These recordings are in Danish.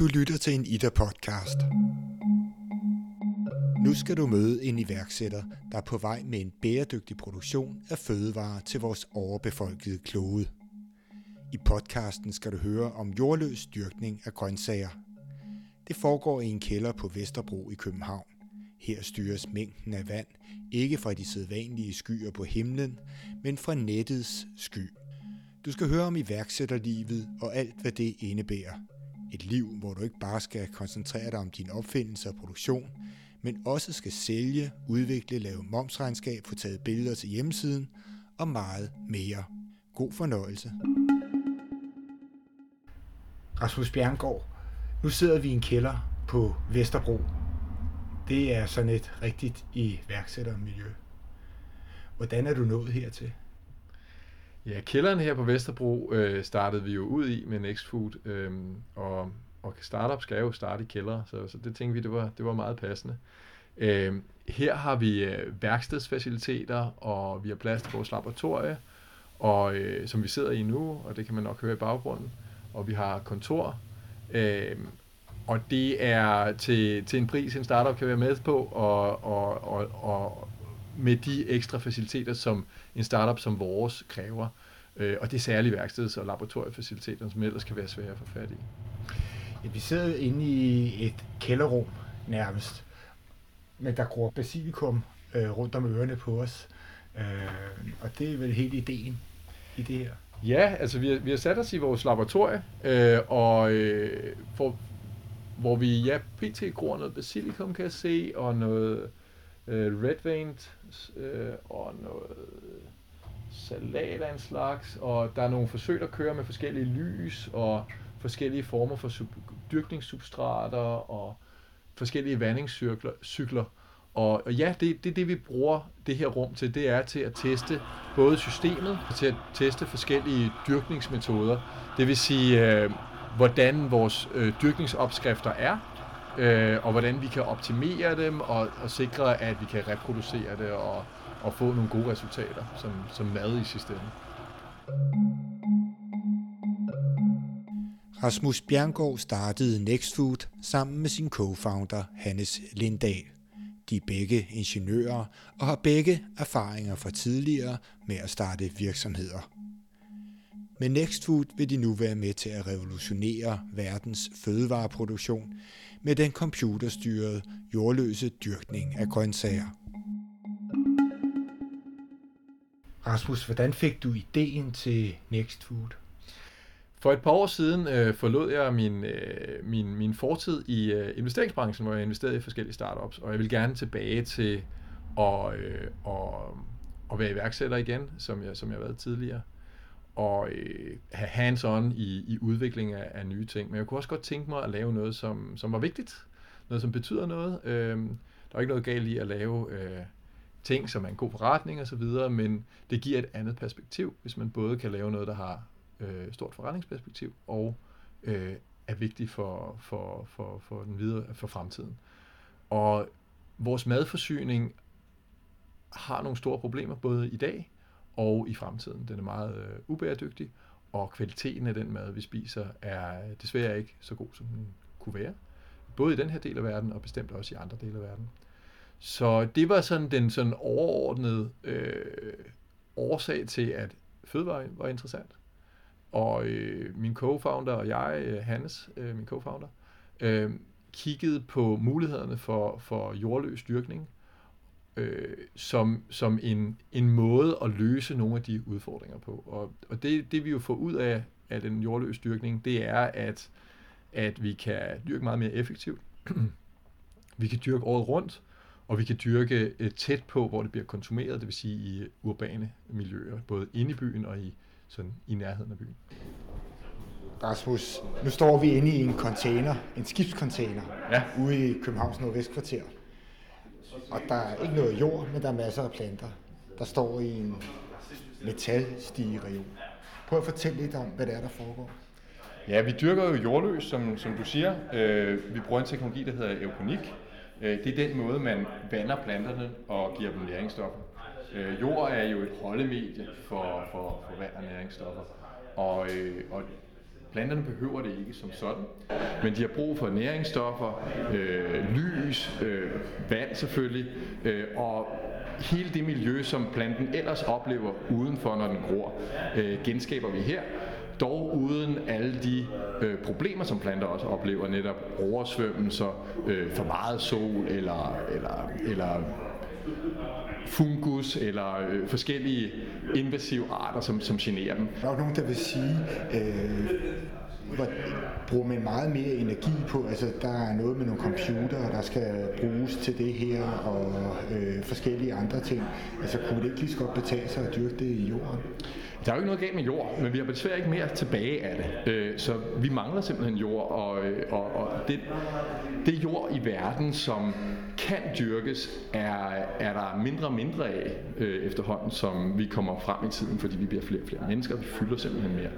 Du lytter til en IDA-podcast. Nu skal du møde en iværksætter, der er på vej med en bæredygtig produktion af fødevarer til vores overbefolkede klode. I podcasten skal du høre om jordløs dyrkning af grøntsager. Det foregår i en kælder på Vesterbro i København. Her styres mængden af vand ikke fra de sædvanlige skyer på himlen, men fra nettets sky. Du skal høre om iværksætterlivet og alt, hvad det indebærer. Et liv, hvor du ikke bare skal koncentrere dig om din opfindelse og produktion, men også skal sælge, udvikle, lave momsregnskab, få taget billeder til hjemmesiden og meget mere. God fornøjelse. Rasmus Bjerngård, nu sidder vi i en kælder på Vesterbro. Det er sådan et rigtigt iværksættermiljø. Hvordan er du nået hertil? Ja, kælderen her på Vesterbro øh, startede vi jo ud i med Nextfood, øh, og, og startup skal jo starte i kælder, så, så det tænkte vi, det var, det var meget passende. Øh, her har vi øh, værkstedsfaciliteter, og vi har plads til vores laboratorie, og, øh, som vi sidder i nu, og det kan man nok høre i baggrunden, og vi har kontor, øh, og det er til, til en pris, en startup kan være med på, og, og, og, og med de ekstra faciliteter, som en startup som vores kræver. Øh, og det er særligt værksteds- og laboratoriefaciliteter, som ellers kan være svære at få fat i. Ja, vi sidder inde i et kælderrum nærmest, men der gror basilikum øh, rundt om ørerne på os. Øh, og det er vel helt ideen i det her. Ja, altså vi har, vi har sat os i vores laboratorie, øh, og øh, for, hvor vi ja, pt. gror noget basilikum, kan jeg se, og noget øh, red veined, øh, og noget salat af en slags, og der er nogle forsøg, der kører med forskellige lys, og forskellige former for sub- dyrkningssubstrater, og forskellige vandingscykler. Og, og ja, det, det det, vi bruger det her rum til. Det er til at teste både systemet og til at teste forskellige dyrkningsmetoder. Det vil sige, øh, hvordan vores øh, dyrkningsopskrifter er, øh, og hvordan vi kan optimere dem og, og sikre, at vi kan reproducere det og, og få nogle gode resultater som, som mad i systemet. Rasmus Bjerngård startede Nextfood sammen med sin co-founder Hannes Lindahl. De er begge ingeniører og har begge erfaringer fra tidligere med at starte virksomheder. Med Nextfood vil de nu være med til at revolutionere verdens fødevareproduktion med den computerstyrede jordløse dyrkning af grøntsager. Rasmus, hvordan fik du ideen til Nextfood? For et par år siden øh, forlod jeg min, øh, min, min fortid i øh, investeringsbranchen, hvor jeg investerede i forskellige startups, og jeg vil gerne tilbage til at, øh, at, at være iværksætter igen, som jeg, som jeg har været tidligere, og øh, have hands-on i, i udvikling af, af nye ting. Men jeg kunne også godt tænke mig at lave noget, som, som var vigtigt, noget, som betyder noget. Øh, der er ikke noget galt i at lave øh, ting, som er en god forretning osv., men det giver et andet perspektiv, hvis man både kan lave noget, der har øh, stort forretningsperspektiv og øh, er vigtigt for, for, for, for den videre for fremtiden. Og vores madforsyning har nogle store problemer både i dag og i fremtiden. Den er meget øh, ubæredygtig, og kvaliteten af den mad, vi spiser, er desværre ikke så god, som den kunne være. Både i den her del af verden, og bestemt også i andre dele af verden. Så det var sådan den sådan overordnede øh, årsag til, at fødevare var interessant. Og øh, min co-founder og jeg, øh, Hannes, øh, min co-founder, øh, kiggede på mulighederne for, for jordløs dyrkning øh, som, som en, en måde at løse nogle af de udfordringer på. Og, og det, det vi jo får ud af, af den jordløs dyrkning, det er, at, at vi kan dyrke meget mere effektivt. vi kan dyrke året rundt, og vi kan dyrke øh, tæt på, hvor det bliver konsumeret, det vil sige i urbane miljøer, både inde i byen og i, sådan, i nærheden af byen. Rasmus, nu står vi inde i en container, en skibscontainer, Ja. ude i Københavns Nordvestkvarter. Og der er ikke noget jord, men der er masser af planter, der står i en metalstigereol. Prøv at fortælle lidt om, hvad det er, der foregår. Ja, vi dyrker jo jordløs, som, som du siger. Øh, vi bruger en teknologi, der hedder eukonik. Øh, det er den måde, man vander planterne og giver dem næringsstoffer. Øh, jord er jo et holdemedie for, for, for vand og næringsstoffer. Og, øh, og Planterne behøver det ikke som sådan, men de har brug for næringsstoffer, øh, lys, øh, vand selvfølgelig, øh, og hele det miljø, som planten ellers oplever udenfor, når den gror, øh, genskaber vi her. Dog uden alle de øh, problemer, som planter også oplever, netop oversvømmelser, øh, for meget sol eller, eller, eller fungus eller øh, forskellige invasive arter, som, som generer dem. Der er jo nogen, der vil sige, øh, hvor bruger man meget mere energi på, altså der er noget med nogle computer, der skal bruges til det her, og øh, forskellige andre ting. Altså kunne det ikke lige så godt betale sig at dyrke det i jorden? Der er jo ikke noget galt med jord, men vi har desværre ikke mere tilbage af det. Øh, så vi mangler simpelthen jord, og, øh, og, og det, det jord i verden, som kan dyrkes, er, er der mindre og mindre af øh, efterhånden, som vi kommer frem i tiden, fordi vi bliver flere og flere mennesker, vi fylder simpelthen mere.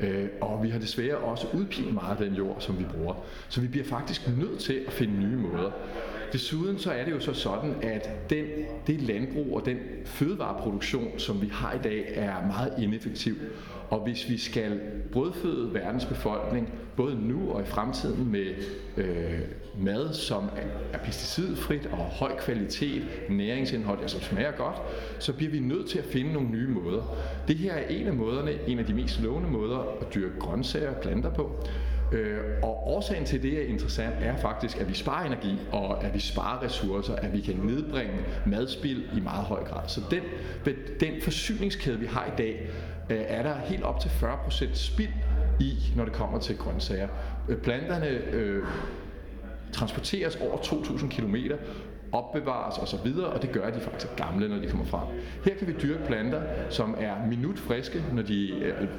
Øh, og vi har desværre også udpint meget af den jord, som vi bruger. Så vi bliver faktisk nødt til at finde nye måder. Desuden så er det jo så sådan, at den, det landbrug og den fødevareproduktion, som vi har i dag, er meget ineffektiv. Og hvis vi skal brødføde verdens befolkning, både nu og i fremtiden med øh, mad, som er, pesticidfrit og høj kvalitet, næringsindhold, og som smager godt, så bliver vi nødt til at finde nogle nye måder. Det her er en af måderne, en af de mest lovende måder at dyrke grøntsager og planter på. Øh, og årsagen til det er interessant er faktisk, at vi sparer energi, og at vi sparer ressourcer, at vi kan nedbringe madspild i meget høj grad. Så den, den forsyningskæde, vi har i dag, øh, er der helt op til 40% spild i, når det kommer til grøntsager. Øh, planterne øh, transporteres over 2.000 km, opbevares osv., og, og det gør, at de faktisk er gamle, når de kommer frem. Her kan vi dyrke planter, som er minutfriske, når de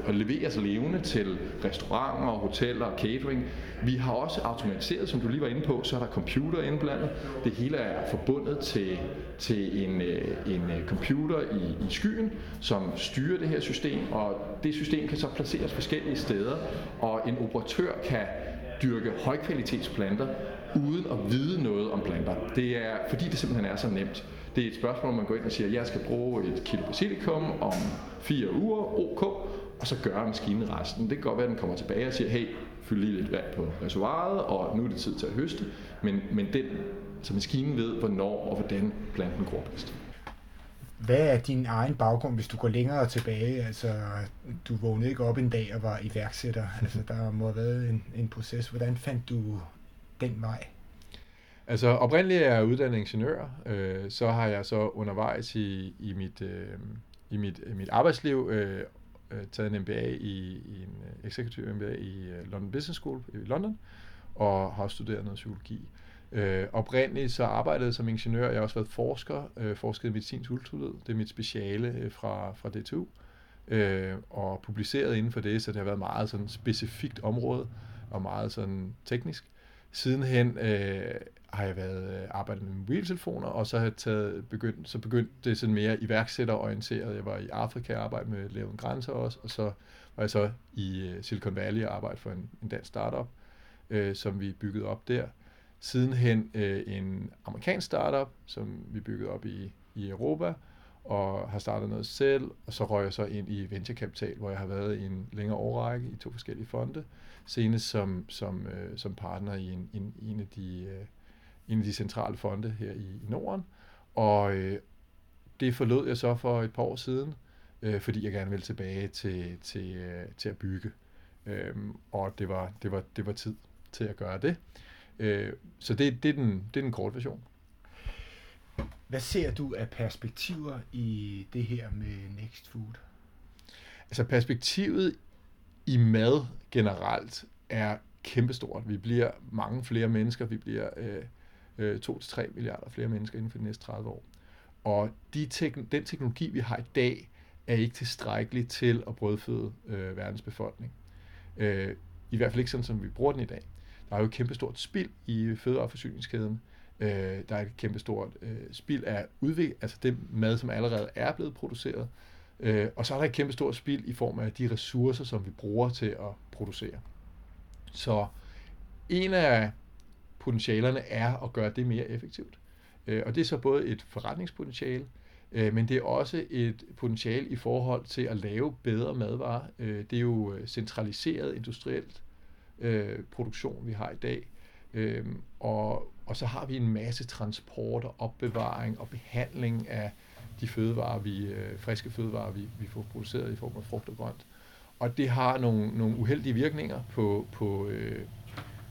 øh, leveres levende til restauranter, hoteller og catering. Vi har også automatiseret, som du lige var inde på, så er der computer indblandet. Det hele er forbundet til, til en, øh, en øh, computer i, i skyen, som styrer det her system, og det system kan så placeres forskellige steder, og en operatør kan dyrke højkvalitetsplanter uden at vide noget om planter. Det er, fordi det simpelthen er så nemt. Det er et spørgsmål, man går ind og siger, at jeg skal bruge et kilo basilikum om fire uger, ok, og så gør maskinen resten. Det kan godt være, at den kommer tilbage og siger, hey, fyld lige lidt vand på reservoiret, og nu er det tid til at høste. Men, men den, så maskinen ved, hvornår og hvordan planten gror bedst. Hvad er din egen baggrund, hvis du går længere tilbage? Altså, du vågnede ikke op en dag og var iværksætter. Altså, der må have været en, en proces. Hvordan fandt du den vej? Altså oprindeligt er jeg uddannet ingeniør, øh, så har jeg så undervejs i, i mit, øh, i mit, mit arbejdsliv øh, øh taget en MBA i, i en øh, executive MBA i øh, London Business School i London, og har studeret noget psykologi. Øh, oprindeligt så arbejdede jeg som ingeniør, jeg har også været forsker, øh, forsket i medicinsk ultralyd, det er mit speciale øh, fra, fra DTU, øh, og publiceret inden for det, så det har været meget sådan specifikt område, og meget sådan teknisk. Sidenhen øh, har jeg været øh, arbejdet med mobiltelefoner, og så har jeg taget, begyndt, så begyndte det sådan mere iværksætterorienteret. Jeg var i Afrika og arbejdede med Leven Grænser også, og så var jeg så i øh, Silicon Valley og arbejdede for en, en dansk startup, øh, som vi byggede op der. Sidenhen øh, en amerikansk startup, som vi byggede op i, i Europa, og har startet noget selv, og så røg jeg så ind i venturekapital, hvor jeg har været i en længere årrække i to forskellige fonde, senest som, som, øh, som partner i en, en, en, af de, øh, en af de centrale fonde her i, i Norden, og øh, det forlod jeg så for et par år siden, øh, fordi jeg gerne ville tilbage til, til, øh, til at bygge, øh, og det var, det, var, det var tid til at gøre det. Øh, så det, det, er den, det er den korte version. Hvad ser du af perspektiver i det her med Next Food? Altså perspektivet i mad generelt er kæmpestort. Vi bliver mange flere mennesker. Vi bliver øh, øh 2-3 milliarder flere mennesker inden for de næste 30 år. Og de tek- den teknologi, vi har i dag, er ikke tilstrækkelig til at brødføde øh, verdens befolkning. Øh, I hvert fald ikke sådan, som vi bruger den i dag. Der er jo et kæmpestort spild i fødevareforsyningskæden. Øh, der er et kæmpestort øh, spild af udvik, altså det mad, som allerede er blevet produceret. Øh, og så er der et kæmpe stort spild i form af de ressourcer, som vi bruger til at producere. Så en af potentialerne er at gøre det mere effektivt. Øh, og det er så både et forretningspotentiale, Øh, men det er også et potentiale i forhold til at lave bedre madvarer. Øh, det er jo øh, centraliseret industrielt øh, produktion, vi har i dag. Øh, og, og så har vi en masse transport og opbevaring og behandling af de fødevarer, vi, øh, friske fødevarer, vi, vi får produceret i form af frugt og grønt. Og det har nogle, nogle uheldige virkninger på, på, øh,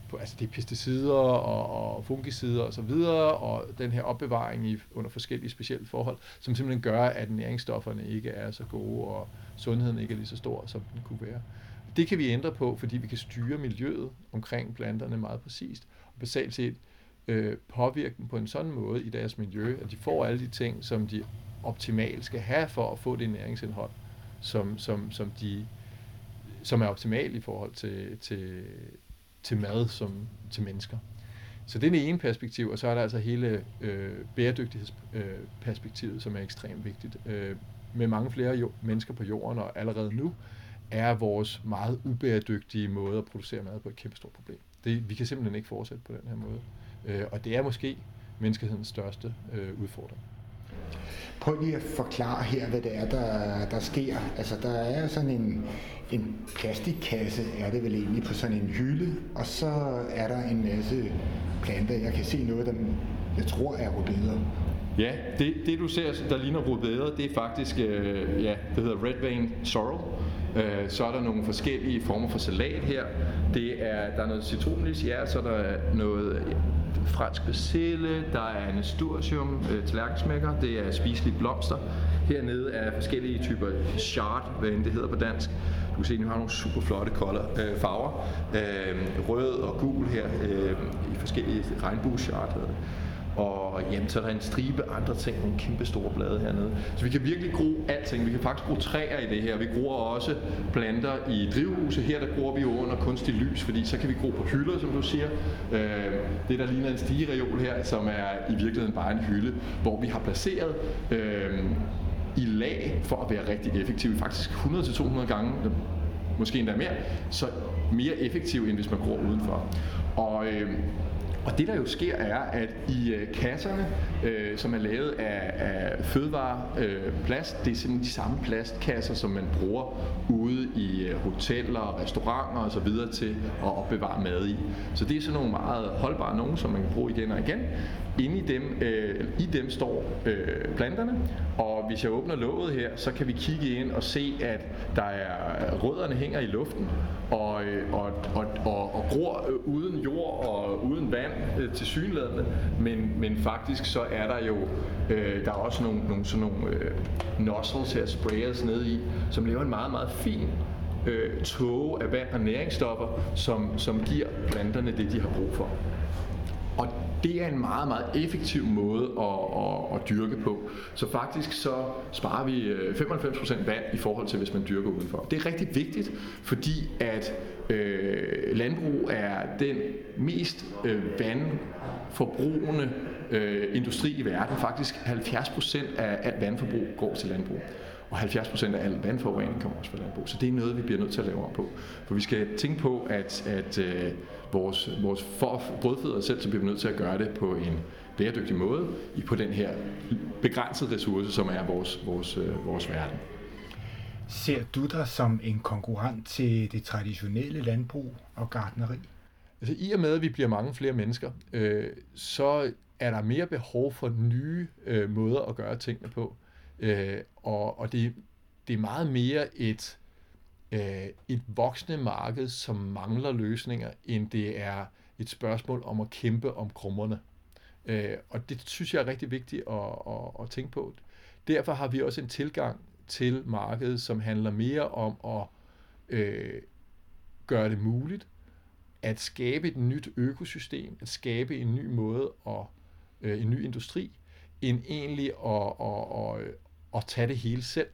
på altså det er pesticider og, og fungicider og så videre, og den her opbevaring i, under forskellige specielle forhold, som simpelthen gør, at næringsstofferne ikke er så gode, og sundheden ikke er lige så stor, som den kunne være. Det kan vi ændre på, fordi vi kan styre miljøet omkring planterne meget præcist, og basalt set øh, påvirke dem på en sådan måde i deres miljø, at de får alle de ting, som de optimalt skal have for at få det næringsindhold, som, som, som, de, som er optimalt i forhold til, til, til mad som til mennesker. Så det er det ene perspektiv, og så er der altså hele øh, bæredygtighedsperspektivet, øh, som er ekstremt vigtigt. Øh, med mange flere jo, mennesker på jorden, og allerede nu, er vores meget ubæredygtige måde at producere mad på et kæmpe stort problem. Det, vi kan simpelthen ikke fortsætte på den her måde. Øh, og det er måske menneskehedens største øh, udfordring. Prøv lige at forklare her, hvad det er, der, der sker. Altså, der er sådan en, en plastikkasse, er det vel egentlig, på sådan en hylde, og så er der en masse planter. Jeg kan se noget, der jeg tror er rødbeder. Ja, det, det du ser, der ligner rødbeder, det er faktisk, øh, ja, det hedder red vein sorrel. Øh, så er der nogle forskellige former for salat her. Det er, der er noget citronlis, ja, så er der noget fransk persille, der er nasturtium, øh, tallerkensmækker, det er spiselige blomster. Hernede er forskellige typer chard, hvad end det hedder på dansk. Du kan se, at vi har nogle super flotte kolder, øh, farver. Øh, rød og gul her øh, i forskellige regnbueschart hedder det. Og jamen, så er der en stribe andre ting, nogle kæmpe store blade hernede. Så vi kan virkelig gro alting. Vi kan faktisk gro træer i det her. Vi gror også planter i drivhuse. Her der gror vi jo under kunstig lys, fordi så kan vi gro på hylder, som du siger. Øh, det der ligner en stigereol her, som er i virkeligheden bare en hylde, hvor vi har placeret øh, i lag for at være rigtig effektive. Faktisk 100-200 gange, måske endda mere, så mere effektiv, end hvis man gror udenfor. Og øh, og det der jo sker er, at i øh, kasserne, øh, som er lavet af, af fødevareplast, øh, det er simpelthen de samme plastkasser, som man bruger ude i øh, hoteller, restauranter osv. til at opbevare mad i. Så det er sådan nogle meget holdbare nogen, som man kan bruge igen og igen. Inde i dem, øh, i dem står øh, planterne, og hvis jeg åbner låget her, så kan vi kigge ind og se, at der er rødderne hænger i luften, og, øh, og, og, og, og gror øh, uden jord og uden vand øh, til synlædende, men, men faktisk så er der jo øh, der er også nogle, nogle sådan nogle øh, nozzles her, sprayers nede i, som laver en meget, meget fin øh, tåge af vand og næringsstoffer, som, som giver planterne det, de har brug for. Og det er en meget, meget effektiv måde at, at, at dyrke på. Så faktisk så sparer vi øh, 95% vand i forhold til, hvis man dyrker udenfor. Det er rigtig vigtigt, fordi at øh, landbrug er den mest øh, vandforbrugende øh, industri i verden. Faktisk 70% af alt vandforbrug går til landbrug. Og 70% af al vandforurening kommer også fra landbrug. Så det er noget, vi bliver nødt til at lave om på. For vi skal tænke på, at, at øh, vores, vores for selv, så bliver vi nødt til at gøre det på en bæredygtig måde i på den her begrænsede ressource, som er vores, vores, øh, vores verden. Ser du dig som en konkurrent til det traditionelle landbrug og gardneri? Altså i og med, at vi bliver mange flere mennesker, øh, så er der mere behov for nye øh, måder at gøre tingene på. Øh, og og det, det er meget mere et, øh, et voksende marked, som mangler løsninger, end det er et spørgsmål om at kæmpe om krummerne. Øh, og det synes jeg er rigtig vigtigt at, at, at tænke på. Derfor har vi også en tilgang til markedet, som handler mere om at øh, gøre det muligt at skabe et nyt økosystem, at skabe en ny måde og øh, en ny industri, end egentlig at, at, at, at tage det hele selv.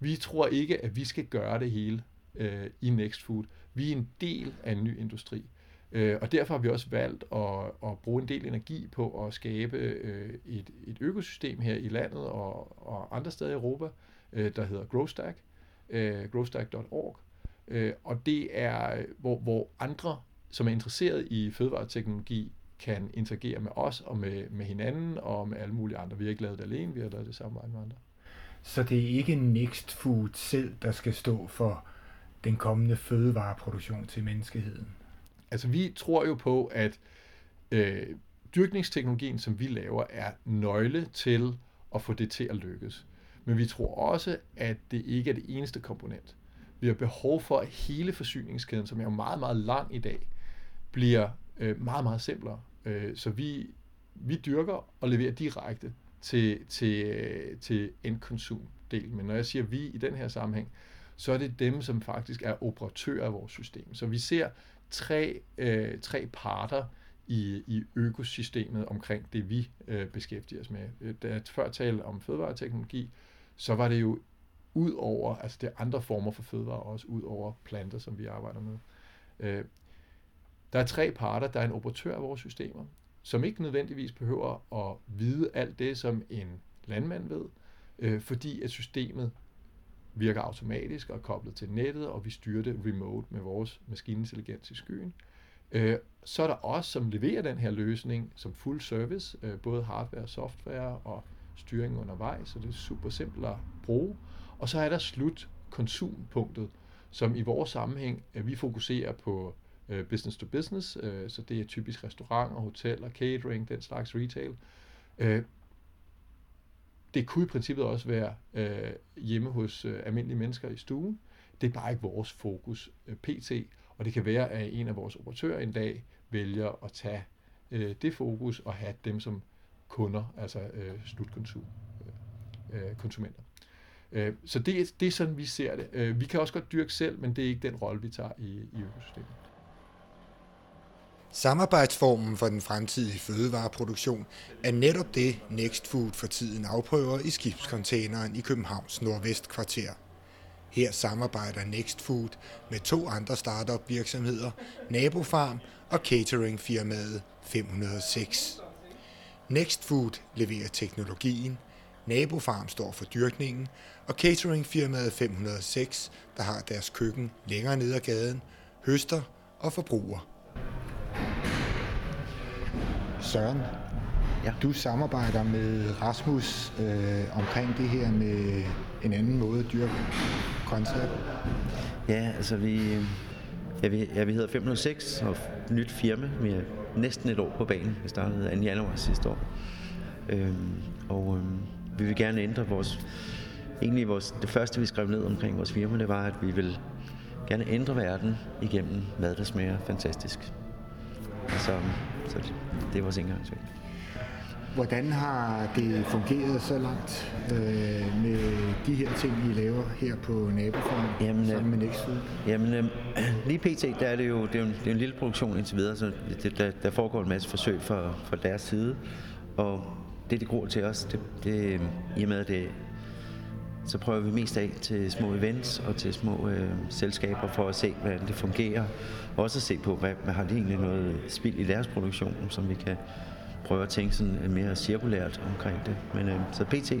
Vi tror ikke, at vi skal gøre det hele øh, i Next Food. Vi er en del af en ny industri. Øh, og derfor har vi også valgt at, at bruge en del energi på at skabe øh, et, et økosystem her i landet og, og andre steder i Europa, øh, der hedder Growstack, øh, growstack.org. Øh, og det er, hvor, hvor andre, som er interesseret i fødevareteknologi, kan interagere med os og med, med hinanden og med alle mulige andre. Vi har ikke lavet det alene, vi har lavet det sammen med andre. Så det er ikke Next Food selv, der skal stå for den kommende fødevareproduktion til menneskeheden? Altså vi tror jo på, at øh, dyrkningsteknologien, som vi laver, er nøgle til at få det til at lykkes. Men vi tror også, at det ikke er det eneste komponent. Vi har behov for, at hele forsyningskæden, som er meget, meget lang i dag, bliver øh, meget, meget simplere. Øh, så vi, vi dyrker og leverer direkte til, til, øh, til endkonsumdelen. Men når jeg siger vi i den her sammenhæng, så er det dem, som faktisk er operatører af vores system. Så vi ser tre, øh, tre parter i, i økosystemet omkring det, vi øh, beskæftiger os med. Øh, da jeg før talte om fødevareteknologi, så var det jo ud over, altså det er andre former for fødevarer, også ud over planter, som vi arbejder med. Øh, der er tre parter. Der er en operatør af vores systemer, som ikke nødvendigvis behøver at vide alt det, som en landmand ved, øh, fordi at systemet virker automatisk og er koblet til nettet, og vi styrer det remote med vores maskinintelligens i skyen. Øh, så er der os, som leverer den her løsning som full service, øh, både hardware og software og styring undervejs, så det er super simpelt at bruge. Og så er der slut konsumpunktet, som i vores sammenhæng, at vi fokuserer på øh, business to business, øh, så det er typisk restauranter, hoteller, catering, den slags retail. Øh, det kunne i princippet også være øh, hjemme hos øh, almindelige mennesker i stuen. Det er bare ikke vores fokus øh, pt. Og det kan være, at en af vores operatører en dag vælger at tage øh, det fokus og have dem som kunder, altså øh, slutkonsum, øh, øh, konsumenter. Øh, så det, det er sådan, vi ser det. Øh, vi kan også godt dyrke selv, men det er ikke den rolle, vi tager i, i økosystemet. Samarbejdsformen for den fremtidige fødevareproduktion er netop det Next Food for tiden afprøver i skibscontaineren i Københavns Nordvestkvarter. Her samarbejder Next Food med to andre startup virksomheder, Nabofarm og cateringfirmaet 506. Next Food leverer teknologien, Nabofarm står for dyrkningen, og cateringfirmaet 506, der har deres køkken længere ned ad gaden, høster og forbruger. Søren, ja. du samarbejder med Rasmus øh, omkring det her med en anden måde at dyrke grøntsager Ja, altså vi, ja, vi, ja, vi hedder 506 og nyt firma. Vi er næsten et år på banen. Vi startede 2. januar sidste år. Øhm, og øhm, vi vil gerne ændre vores... Egentlig vores, det første, vi skrev ned omkring vores firma, det var, at vi vil gerne ændre verden igennem mad, der smager fantastisk. Så, så det, det er vores indgangsvinkel. Hvordan har det fungeret så langt øh, med de her ting, I laver her på naboformen jamen, sammen med Nextfood? Jamen, øh, lige pt. Der er det jo, det er en, det er en lille produktion indtil videre, så det, der, der foregår en masse forsøg fra, fra deres side. Og det, det gror til os, det, det, i og med, at det så prøver vi mest af til små events og til små øh, selskaber for at se, hvordan det fungerer. Også at se på, hvad, hvad har de egentlig noget spild i deres produktion, som vi kan prøve at tænke sådan mere cirkulært omkring det. Men øh, så pt,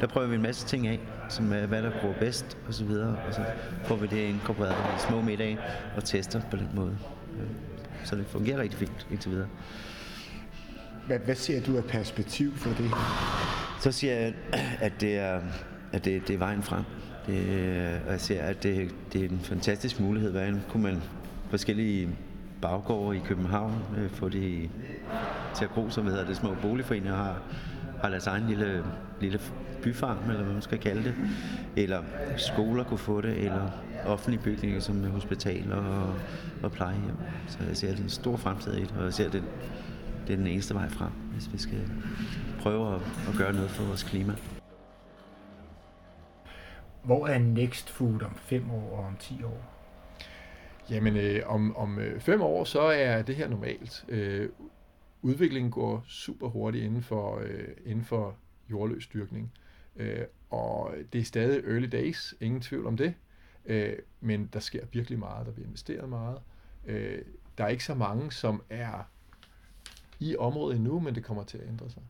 der prøver vi en masse ting af, som er, hvad der går bedst og så videre. Og så får vi det inkorporeret i små middage og tester på den måde. Øh, så det fungerer rigtig fint indtil videre. Hvad, hvad ser du af perspektiv for det? Så siger jeg, at det er at det, det er vejen frem. Det, øh, og jeg ser, at det, det er en fantastisk mulighed. Hvordan kunne man forskellige baggårde i København øh, få det til at gro, som hedder det små boligforeninger har, har deres egen lille, lille byfarm, eller hvad man skal kalde det. Eller skoler kunne få det, eller offentlige bygninger som hospitaler og, og plejehjem. Så jeg ser, at det er en stor fremtid i det, og jeg ser, at det, det er den eneste vej frem, hvis vi skal prøve at, at gøre noget for vores klima. Hvor er Next Food om 5 år og om 10 år? Jamen, øh, om, om øh, fem år, så er det her normalt. Øh, udviklingen går super hurtigt inden for, øh, inden for jordløs dyrkning. Øh, og det er stadig early days, ingen tvivl om det. Øh, men der sker virkelig meget, der bliver investeret meget. Øh, der er ikke så mange, som er i området endnu, men det kommer til at ændre sig.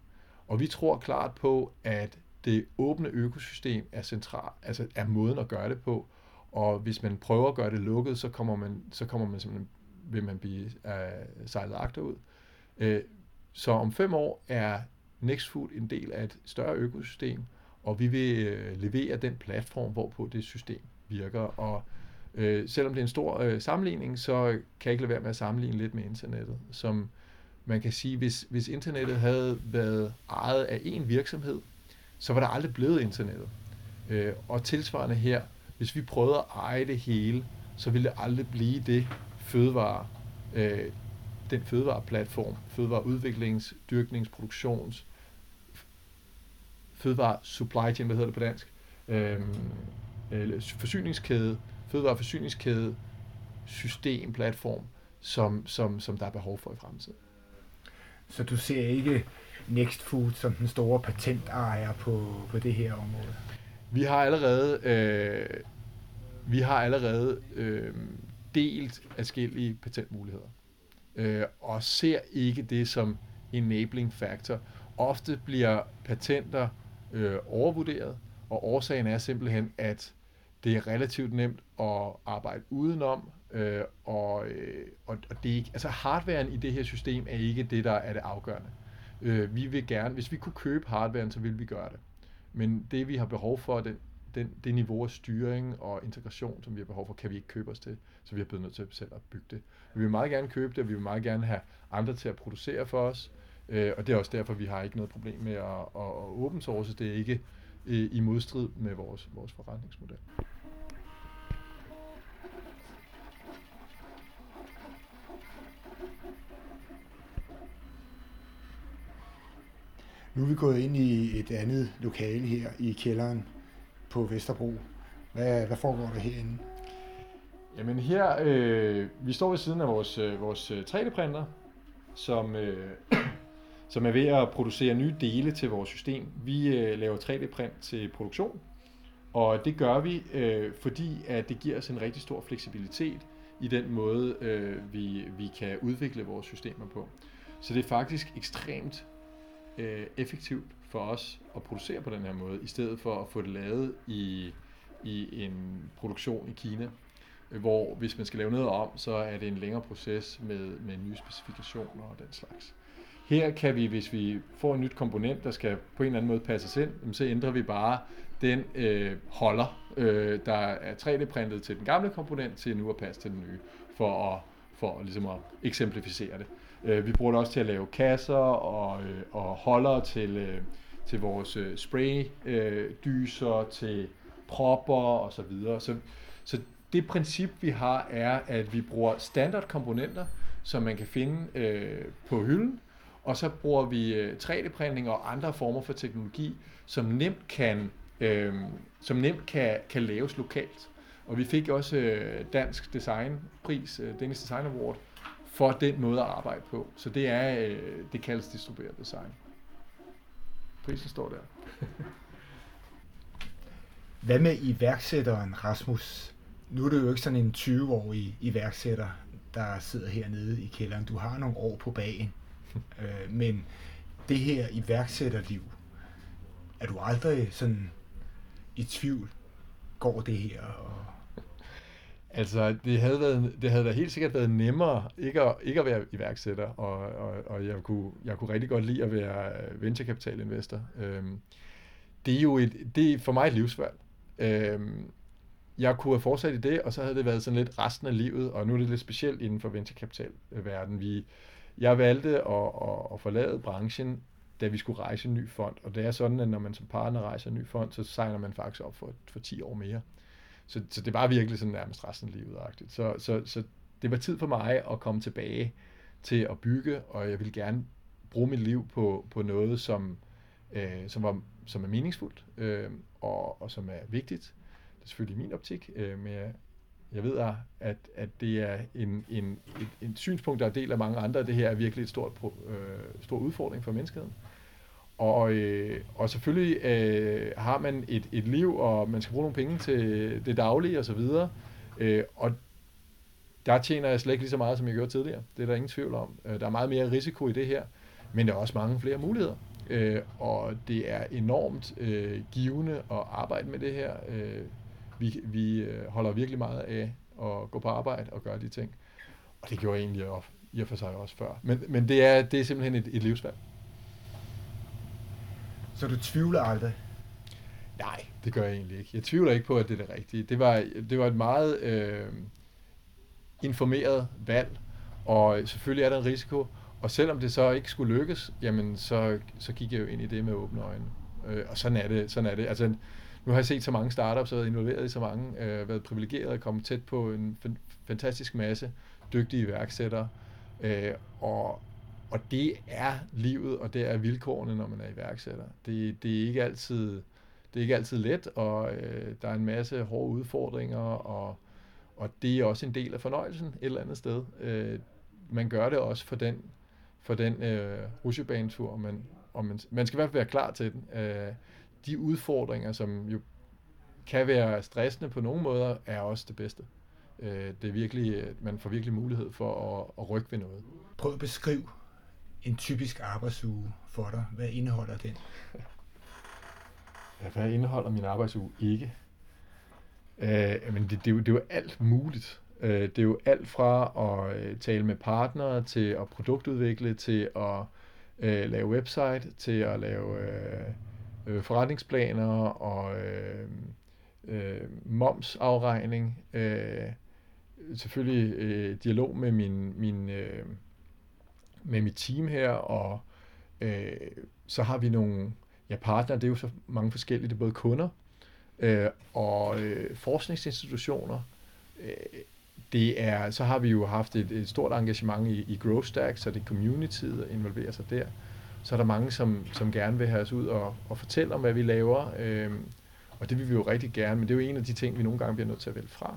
Og vi tror klart på, at det åbne økosystem er central, altså er måden at gøre det på. Og hvis man prøver at gøre det lukket, så kommer man, så kommer man simpelthen, vil man blive øh, sejlet agterud. Øh, Så om fem år er Nextfood en del af et større økosystem, og vi vil øh, levere den platform, hvorpå det system virker. Og øh, selvom det er en stor øh, sammenligning, så kan jeg ikke lade være med at sammenligne lidt med internettet, som man kan sige, hvis, hvis internettet havde været ejet af én virksomhed, så var der aldrig blevet internettet. Øh, og tilsvarende her, hvis vi prøvede at eje det hele, så ville det aldrig blive det fødevare, øh, den fødevareplatform, fødevareudviklings, dyrknings, produktions, fødevare supply chain, hvad hedder det på dansk, øhm, øh, forsyningskæde, fødevareforsyningskæde, system, platform, som, som, som der er behov for i fremtiden. Så du ser ikke Next Food som den store patentejer på, på det her område? Vi har allerede, øh, vi har allerede øh, delt forskellige patentmuligheder, øh, og ser ikke det som enabling factor. Ofte bliver patenter øh, overvurderet, og årsagen er simpelthen, at det er relativt nemt at arbejde udenom, øh, og, øh, og, og det er ikke, altså hardwaren i det her system er ikke det, der er det afgørende. Øh, vi vil gerne, hvis vi kunne købe hardwaren, så vil vi gøre det. Men det, vi har behov for, den, den, det niveau af styring og integration, som vi har behov for, kan vi ikke købe os til, så vi er blevet nødt til selv at bygge det. Vi vil meget gerne købe det, og vi vil meget gerne have andre til at producere for os, øh, og det er også derfor, vi har ikke noget problem med at, at, at open source. Det er ikke øh, i modstrid med vores, vores forretningsmodel. Nu er vi gået ind i et andet lokale her i kælderen på Vesterbro. Hvad, hvad foregår der herinde? Jamen her, øh, vi står ved siden af vores, øh, vores øh, 3D-printer, som, øh, som er ved at producere nye dele til vores system. Vi øh, laver 3D-print til produktion, og det gør vi, øh, fordi at det giver os en rigtig stor fleksibilitet i den måde, øh, vi, vi kan udvikle vores systemer på. Så det er faktisk ekstremt øh, effektivt for os at producere på den her måde, i stedet for at få det lavet i, i en produktion i Kina, øh, hvor hvis man skal lave noget om, så er det en længere proces med, med nye specifikationer og den slags. Her kan vi, hvis vi får en nyt komponent, der skal på en eller anden måde passes ind, så ændrer vi bare den øh, holder, øh, der er 3D-printet til den gamle komponent, til nu at passe til den nye, for at, for ligesom at eksemplificere det. Øh, vi bruger det også til at lave kasser og, øh, og holder til, øh, til vores øh, spraydyser, øh, til propper og så videre. Så, så det princip, vi har, er, at vi bruger standardkomponenter, som man kan finde øh, på hylden, og så bruger vi øh, 3D-printing og andre former for teknologi, som nemt kan, øh, som nemt kan, kan laves lokalt. Og vi fik også øh, Dansk Designpris, øh, Danish Design Award, for den måde at arbejde på. Så det er, øh, det kaldes distribueret design. Prisen står der. Hvad med iværksætteren, Rasmus? Nu er du jo ikke sådan en 20-årig iværksætter, der sidder hernede i kælderen. Du har nogle år på bagen. øh, men det her iværksætterliv, er du aldrig sådan i tvivl? Går det her? Og Altså, det havde, været, det havde da helt sikkert været nemmere ikke at, ikke at være iværksætter, og, og, og jeg, kunne, jeg kunne rigtig godt lide at være venturekapitalinvestor. Øhm, det er jo et, det er for mig et livsvalg. Øhm, jeg kunne have fortsat i det, og så havde det været sådan lidt resten af livet, og nu er det lidt specielt inden for venturekapitalverden. Vi, jeg valgte at, at, at forlade branchen, da vi skulle rejse en ny fond, og det er sådan, at når man som partner rejser en ny fond, så signer man faktisk op for, for 10 år mere. Så, så det var virkelig sådan nærmest resten af livet -agtigt. Så, så, så det var tid for mig at komme tilbage til at bygge, og jeg ville gerne bruge mit liv på, på noget, som, øh, som, var, som er meningsfuldt øh, og, og som er vigtigt. Det er selvfølgelig min optik, øh, men jeg, jeg ved, at, at det er en, en, et, et synspunkt, der er del af mange andre. Det her er virkelig et stort, øh, stor udfordring for menneskeheden. Og, øh, og selvfølgelig øh, har man et, et liv, og man skal bruge nogle penge til det daglige osv. Og, øh, og der tjener jeg slet ikke lige så meget, som jeg gjorde tidligere. Det er der ingen tvivl om. Øh, der er meget mere risiko i det her, men der er også mange flere muligheder. Øh, og det er enormt øh, givende at arbejde med det her. Øh, vi vi øh, holder virkelig meget af at gå på arbejde og gøre de ting. Og det gjorde jeg egentlig i og for sig også før. Men, men det, er, det er simpelthen et, et livsvalg. Så du tvivler aldrig? Nej, det gør jeg egentlig ikke. Jeg tvivler ikke på, at det er det rigtige. Det var, det var et meget øh, informeret valg, og selvfølgelig er der en risiko. Og selvom det så ikke skulle lykkes, jamen så, så gik jeg jo ind i det med åbne øjne. Øh, og sådan er det. Sådan er det. Altså, nu har jeg set så mange startups og været involveret i så mange, øh, været privilegeret og kommet tæt på en fantastisk masse dygtige iværksættere. Øh, og, og det er livet, og det er vilkårene, når man er iværksætter. Det, det er ikke altid det er ikke altid let, og øh, der er en masse hårde udfordringer, og, og det er også en del af fornøjelsen et eller andet sted. Øh, man gør det også for den, for den øh, rusjebanetur, man, og man, man skal i hvert fald være klar til den. Øh, de udfordringer, som jo kan være stressende på nogle måder, er også det bedste. Øh, det er virkelig, øh, man får virkelig mulighed for at, at rykke ved noget. Prøv at beskrive en typisk arbejdsuge for dig. Hvad indeholder den? Ja, hvad indeholder min arbejdsuge ikke? Øh, men det, det, er jo, det er jo alt muligt. Øh, det er jo alt fra at øh, tale med partnere, til at produktudvikle, til at øh, lave website, til at lave øh, øh forretningsplaner og øh, øh, momsafregning. Øh, selvfølgelig øh, dialog med min, min øh, med mit team her, og øh, så har vi nogle ja, partnere, det er jo så mange forskellige, det er både kunder øh, og øh, forskningsinstitutioner. Øh, det er, så har vi jo haft et, et stort engagement i, i GrowthStack, så det er communityet, der involverer sig der. Så er der mange, som, som gerne vil have os ud og, og fortælle om, hvad vi laver. Øh, og det vil vi jo rigtig gerne, men det er jo en af de ting, vi nogle gange bliver nødt til at vælge fra.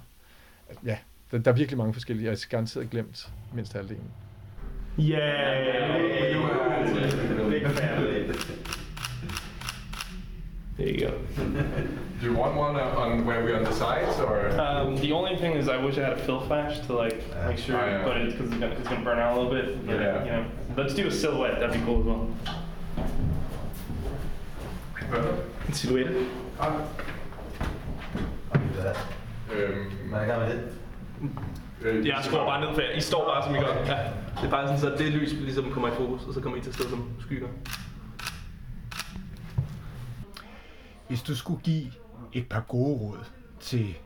Ja, der, der er virkelig mange forskellige. Jeg har garanteret glemt mindst halvdelen. Yeah, big fan. There you go. Do you want one on where we're on the sides or? Um, the only thing is, I wish I had a fill flash to like make sure, oh, yeah. but it's because it's gonna, it's gonna burn out a little bit. But, yeah. You know, let's do a silhouette. That'd be cool as well. En silhouette. Ah. Øhm, Hvad er gang med det? Øh, jeg skruer bare ned for I står bare som I gør. Ja. Det er bare sådan, så det lys ligesom kommer i fokus, og så kommer I til at stå som skygger. Hvis du skulle give et par gode råd til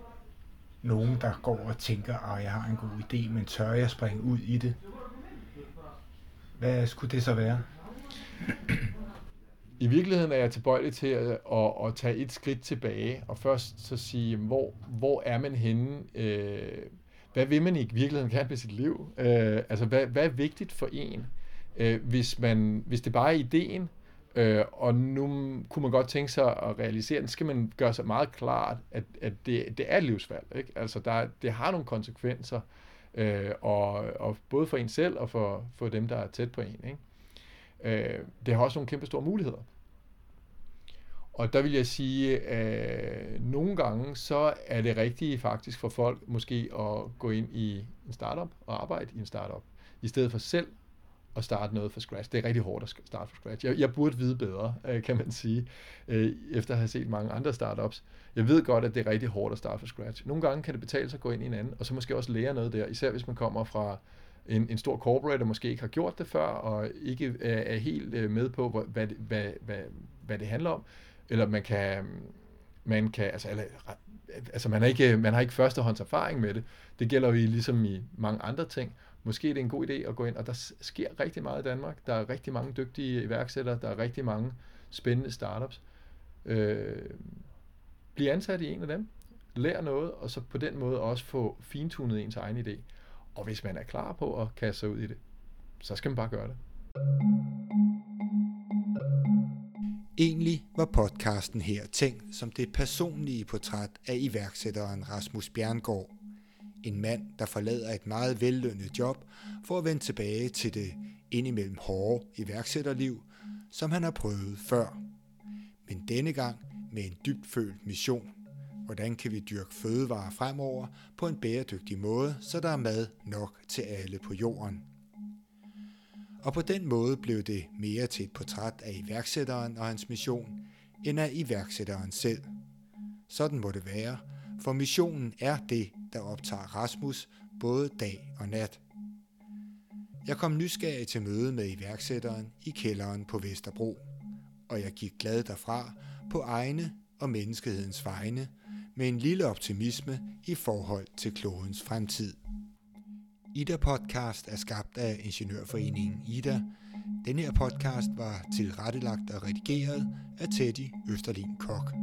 nogen, der går og tænker, at jeg har en god idé, men tør jeg springe ud i det? Hvad skulle det så være? I virkeligheden er jeg tilbøjelig til at, at, at tage et skridt tilbage, og først så sige, hvor, hvor er man henne? Øh, hvad vil man i virkeligheden gerne med sit liv? Øh, altså, hvad, hvad er vigtigt for en? Øh, hvis, man, hvis det bare er ideen, Øh, og nu kunne man godt tænke sig at realisere den, skal man gøre sig meget klart, at, at det, det er et livsvalg. Ikke? Altså, der, det har nogle konsekvenser, øh, og, og både for en selv og for, for dem, der er tæt på en. Ikke? Øh, det har også nogle kæmpe store muligheder. Og der vil jeg sige, at nogle gange så er det rigtige faktisk for folk måske at gå ind i en startup og arbejde i en startup, i stedet for selv at starte noget fra scratch. Det er rigtig hårdt at starte fra scratch. Jeg, jeg burde vide bedre, øh, kan man sige, øh, efter at have set mange andre startups. Jeg ved godt, at det er rigtig hårdt at starte fra scratch. Nogle gange kan det betale sig at gå ind i en anden, og så måske også lære noget der, især hvis man kommer fra en, en stor corporate, og måske ikke har gjort det før, og ikke er, helt med på, hvad, hvad, hvad, hvad, hvad det handler om. Eller man kan, man kan altså, eller, altså man, er ikke, man har ikke førstehånds erfaring med det. Det gælder jo ligesom i mange andre ting måske det er en god idé at gå ind, og der sker rigtig meget i Danmark. Der er rigtig mange dygtige iværksættere, der er rigtig mange spændende startups. Øh, bliv ansat i en af dem, lær noget, og så på den måde også få fintunet ens egen idé. Og hvis man er klar på at kaste sig ud i det, så skal man bare gøre det. Egentlig var podcasten her tænkt som det personlige portræt af iværksætteren Rasmus Bjerngård, en mand, der forlader et meget vellønnet job for at vende tilbage til det indimellem hårde iværksætterliv, som han har prøvet før. Men denne gang med en dybt følt mission. Hvordan kan vi dyrke fødevarer fremover på en bæredygtig måde, så der er mad nok til alle på jorden? Og på den måde blev det mere til et portræt af iværksætteren og hans mission, end af iværksætteren selv. Sådan må det være, for missionen er det, der optager Rasmus både dag og nat. Jeg kom nysgerrig til møde med iværksætteren i kælderen på Vesterbro, og jeg gik glad derfra på egne og menneskehedens vegne med en lille optimisme i forhold til klodens fremtid. Ida Podcast er skabt af Ingeniørforeningen Ida. Denne her podcast var tilrettelagt og redigeret af Teddy Østerlin Kok.